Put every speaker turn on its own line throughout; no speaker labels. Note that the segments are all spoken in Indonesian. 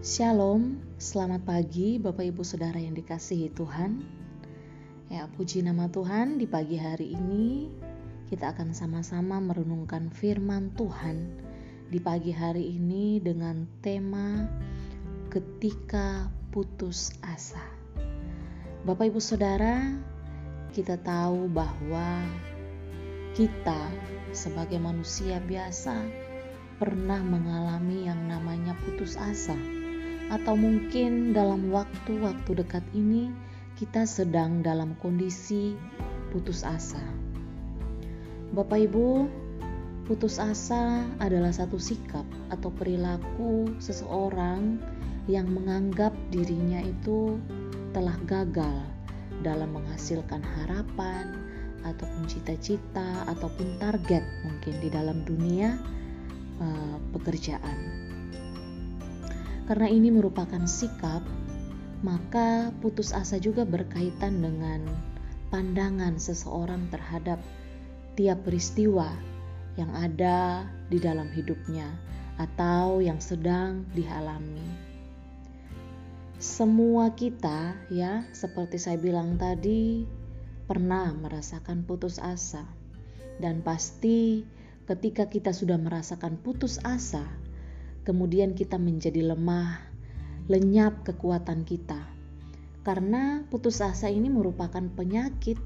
Shalom, selamat pagi Bapak Ibu Saudara yang dikasihi Tuhan. Ya, puji nama Tuhan di pagi hari ini kita akan sama-sama merenungkan firman Tuhan di pagi hari ini dengan tema ketika putus asa. Bapak Ibu Saudara, kita tahu bahwa kita sebagai manusia biasa pernah mengalami yang namanya putus asa atau mungkin dalam waktu-waktu dekat ini kita sedang dalam kondisi putus asa. Bapak Ibu, putus asa adalah satu sikap atau perilaku seseorang yang menganggap dirinya itu telah gagal dalam menghasilkan harapan ataupun cita-cita ataupun target mungkin di dalam dunia uh, pekerjaan. Karena ini merupakan sikap, maka putus asa juga berkaitan dengan pandangan seseorang terhadap tiap peristiwa yang ada di dalam hidupnya atau yang sedang dialami. Semua kita, ya, seperti saya bilang tadi, pernah merasakan putus asa, dan pasti ketika kita sudah merasakan putus asa, kemudian kita menjadi lemah, lenyap kekuatan kita. Karena putus asa ini merupakan penyakit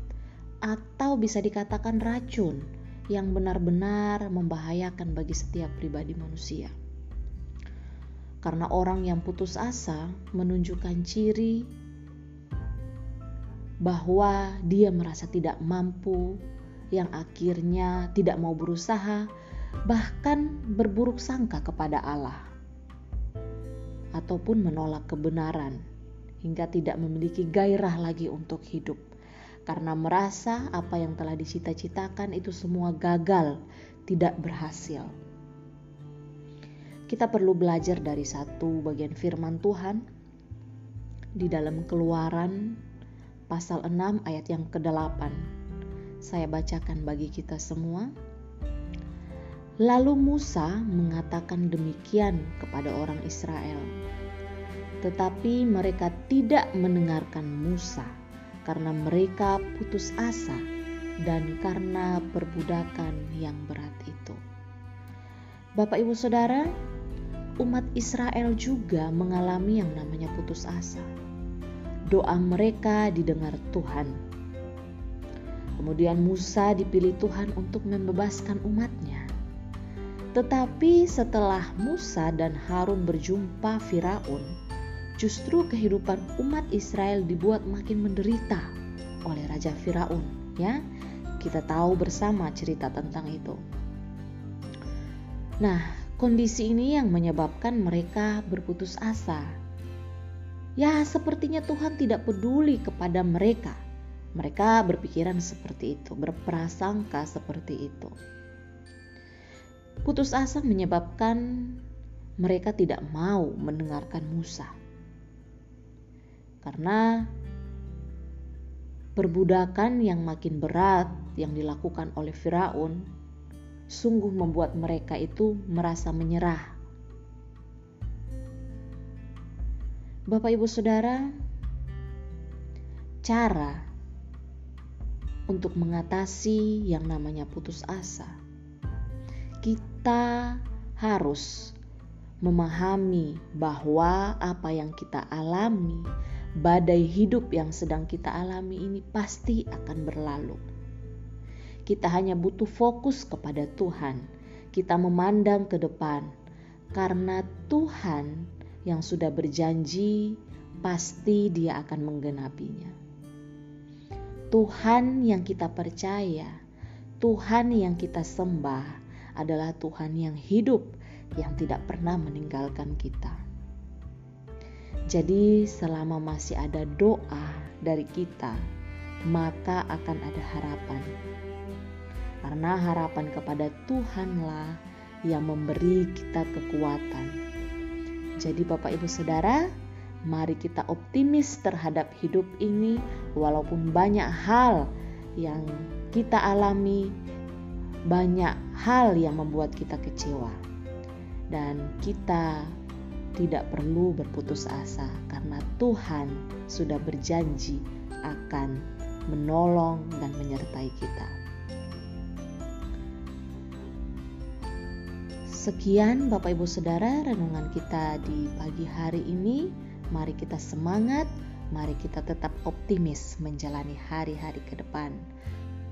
atau bisa dikatakan racun yang benar-benar membahayakan bagi setiap pribadi manusia. Karena orang yang putus asa menunjukkan ciri bahwa dia merasa tidak mampu, yang akhirnya tidak mau berusaha, bahkan berburuk sangka kepada Allah, ataupun menolak kebenaran hingga tidak memiliki gairah lagi untuk hidup karena merasa apa yang telah dicita-citakan itu semua gagal, tidak berhasil. Kita perlu belajar dari satu bagian firman Tuhan di dalam Keluaran pasal 6 ayat yang ke-8. Saya bacakan bagi kita semua. Lalu Musa mengatakan demikian kepada orang Israel, tetapi mereka tidak mendengarkan Musa karena mereka putus asa dan karena perbudakan yang berat itu. Bapak, ibu, saudara, umat Israel juga mengalami yang namanya putus asa. Doa mereka didengar Tuhan. Kemudian Musa dipilih Tuhan untuk membebaskan umatnya tetapi setelah Musa dan Harun berjumpa Firaun, justru kehidupan umat Israel dibuat makin menderita oleh Raja Firaun, ya. Kita tahu bersama cerita tentang itu. Nah, kondisi ini yang menyebabkan mereka berputus asa. Ya, sepertinya Tuhan tidak peduli kepada mereka. Mereka berpikiran seperti itu, berprasangka seperti itu. Putus asa menyebabkan mereka tidak mau mendengarkan Musa. Karena perbudakan yang makin berat yang dilakukan oleh Firaun sungguh membuat mereka itu merasa menyerah. Bapak Ibu Saudara, cara untuk mengatasi yang namanya putus asa kita harus memahami bahwa apa yang kita alami, badai hidup yang sedang kita alami ini pasti akan berlalu. Kita hanya butuh fokus kepada Tuhan. Kita memandang ke depan, karena Tuhan yang sudah berjanji pasti Dia akan menggenapinya. Tuhan yang kita percaya, Tuhan yang kita sembah adalah Tuhan yang hidup, yang tidak pernah meninggalkan kita. Jadi, selama masih ada doa dari kita, maka akan ada harapan, karena harapan kepada Tuhanlah yang memberi kita kekuatan. Jadi, Bapak Ibu Saudara, mari kita optimis terhadap hidup ini, walaupun banyak hal yang kita alami, banyak hal yang membuat kita kecewa, dan kita tidak perlu berputus asa karena Tuhan sudah berjanji akan menolong dan menyertai kita. Sekian Bapak Ibu Saudara renungan kita di pagi hari ini. Mari kita semangat, mari kita tetap optimis menjalani hari-hari ke depan.